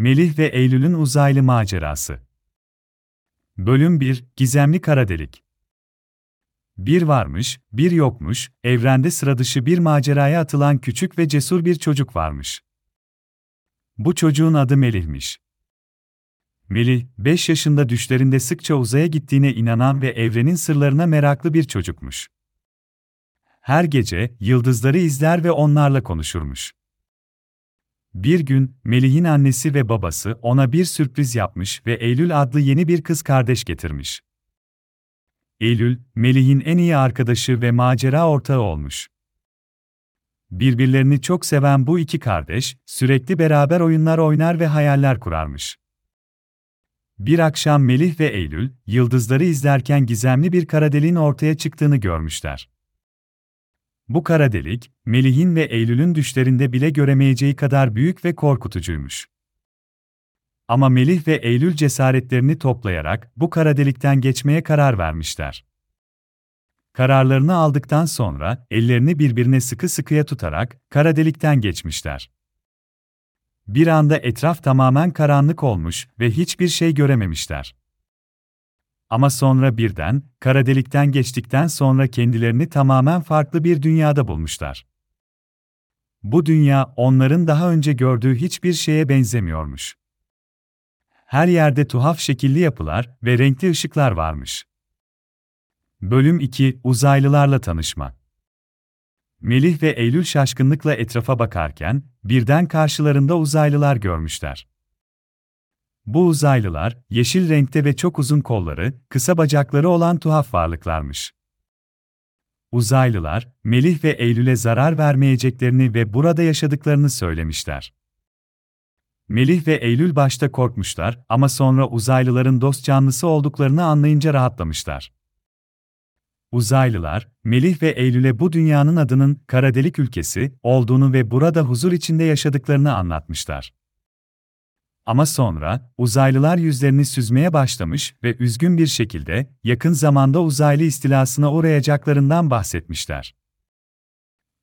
Melih ve Eylül'ün uzaylı macerası. Bölüm 1 Gizemli Kara Delik. Bir varmış, bir yokmuş, evrende sıradışı bir maceraya atılan küçük ve cesur bir çocuk varmış. Bu çocuğun adı Melih'miş. Melih, 5 yaşında düşlerinde sıkça uzaya gittiğine inanan ve evrenin sırlarına meraklı bir çocukmuş. Her gece yıldızları izler ve onlarla konuşurmuş. Bir gün, Melih'in annesi ve babası ona bir sürpriz yapmış ve Eylül adlı yeni bir kız kardeş getirmiş. Eylül, Melih'in en iyi arkadaşı ve macera ortağı olmuş. Birbirlerini çok seven bu iki kardeş, sürekli beraber oyunlar oynar ve hayaller kurarmış. Bir akşam Melih ve Eylül, yıldızları izlerken gizemli bir kara deliğin ortaya çıktığını görmüşler. Bu kara delik, Melih'in ve Eylül'ün düşlerinde bile göremeyeceği kadar büyük ve korkutucuymuş. Ama Melih ve Eylül cesaretlerini toplayarak bu kara delikten geçmeye karar vermişler. Kararlarını aldıktan sonra ellerini birbirine sıkı sıkıya tutarak kara delikten geçmişler. Bir anda etraf tamamen karanlık olmuş ve hiçbir şey görememişler. Ama sonra birden, kara delikten geçtikten sonra kendilerini tamamen farklı bir dünyada bulmuşlar. Bu dünya onların daha önce gördüğü hiçbir şeye benzemiyormuş. Her yerde tuhaf şekilli yapılar ve renkli ışıklar varmış. Bölüm 2 Uzaylılarla tanışma. Melih ve Eylül şaşkınlıkla etrafa bakarken birden karşılarında uzaylılar görmüşler. Bu uzaylılar, yeşil renkte ve çok uzun kolları, kısa bacakları olan tuhaf varlıklarmış. Uzaylılar, Melih ve Eylül'e zarar vermeyeceklerini ve burada yaşadıklarını söylemişler. Melih ve Eylül başta korkmuşlar ama sonra uzaylıların dost canlısı olduklarını anlayınca rahatlamışlar. Uzaylılar, Melih ve Eylül'e bu dünyanın adının kara delik ülkesi olduğunu ve burada huzur içinde yaşadıklarını anlatmışlar. Ama sonra, uzaylılar yüzlerini süzmeye başlamış ve üzgün bir şekilde, yakın zamanda uzaylı istilasına uğrayacaklarından bahsetmişler.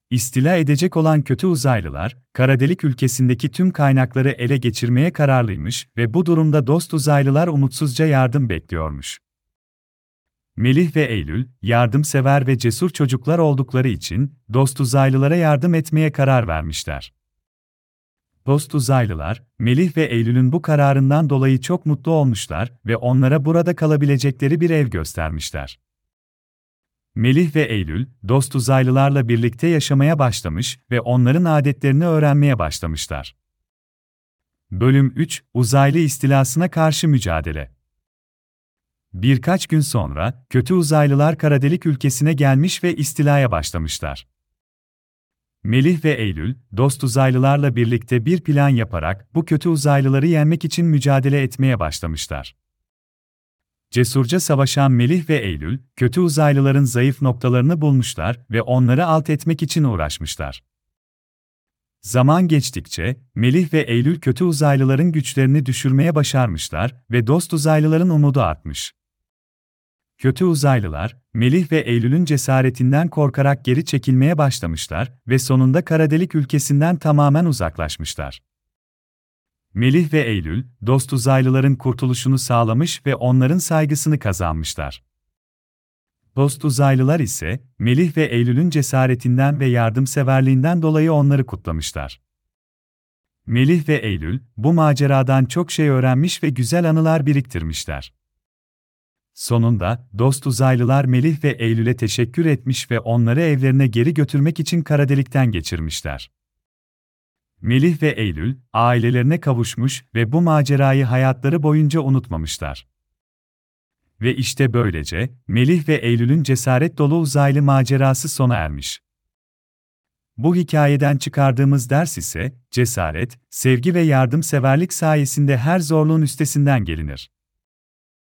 İstila edecek olan kötü uzaylılar, kara delik ülkesindeki tüm kaynakları ele geçirmeye kararlıymış ve bu durumda dost uzaylılar umutsuzca yardım bekliyormuş. Melih ve Eylül, yardımsever ve cesur çocuklar oldukları için, dost uzaylılara yardım etmeye karar vermişler. Dost uzaylılar, Melih ve Eylül'ün bu kararından dolayı çok mutlu olmuşlar ve onlara burada kalabilecekleri bir ev göstermişler. Melih ve Eylül, dost uzaylılarla birlikte yaşamaya başlamış ve onların adetlerini öğrenmeye başlamışlar. Bölüm 3 Uzaylı istilasına karşı mücadele Birkaç gün sonra, kötü uzaylılar kara delik ülkesine gelmiş ve istilaya başlamışlar. Melih ve Eylül, dost uzaylılarla birlikte bir plan yaparak bu kötü uzaylıları yenmek için mücadele etmeye başlamışlar. Cesurca savaşan Melih ve Eylül, kötü uzaylıların zayıf noktalarını bulmuşlar ve onları alt etmek için uğraşmışlar. Zaman geçtikçe, Melih ve Eylül kötü uzaylıların güçlerini düşürmeye başarmışlar ve dost uzaylıların umudu artmış. Kötü uzaylılar, Melih ve Eylül'ün cesaretinden korkarak geri çekilmeye başlamışlar ve sonunda kara delik ülkesinden tamamen uzaklaşmışlar. Melih ve Eylül, dost uzaylıların kurtuluşunu sağlamış ve onların saygısını kazanmışlar. Dost uzaylılar ise, Melih ve Eylül'ün cesaretinden ve yardımseverliğinden dolayı onları kutlamışlar. Melih ve Eylül, bu maceradan çok şey öğrenmiş ve güzel anılar biriktirmişler. Sonunda, dost uzaylılar Melih ve Eylül'e teşekkür etmiş ve onları evlerine geri götürmek için kara delikten geçirmişler. Melih ve Eylül, ailelerine kavuşmuş ve bu macerayı hayatları boyunca unutmamışlar. Ve işte böylece, Melih ve Eylül'ün cesaret dolu uzaylı macerası sona ermiş. Bu hikayeden çıkardığımız ders ise, cesaret, sevgi ve yardımseverlik sayesinde her zorluğun üstesinden gelinir.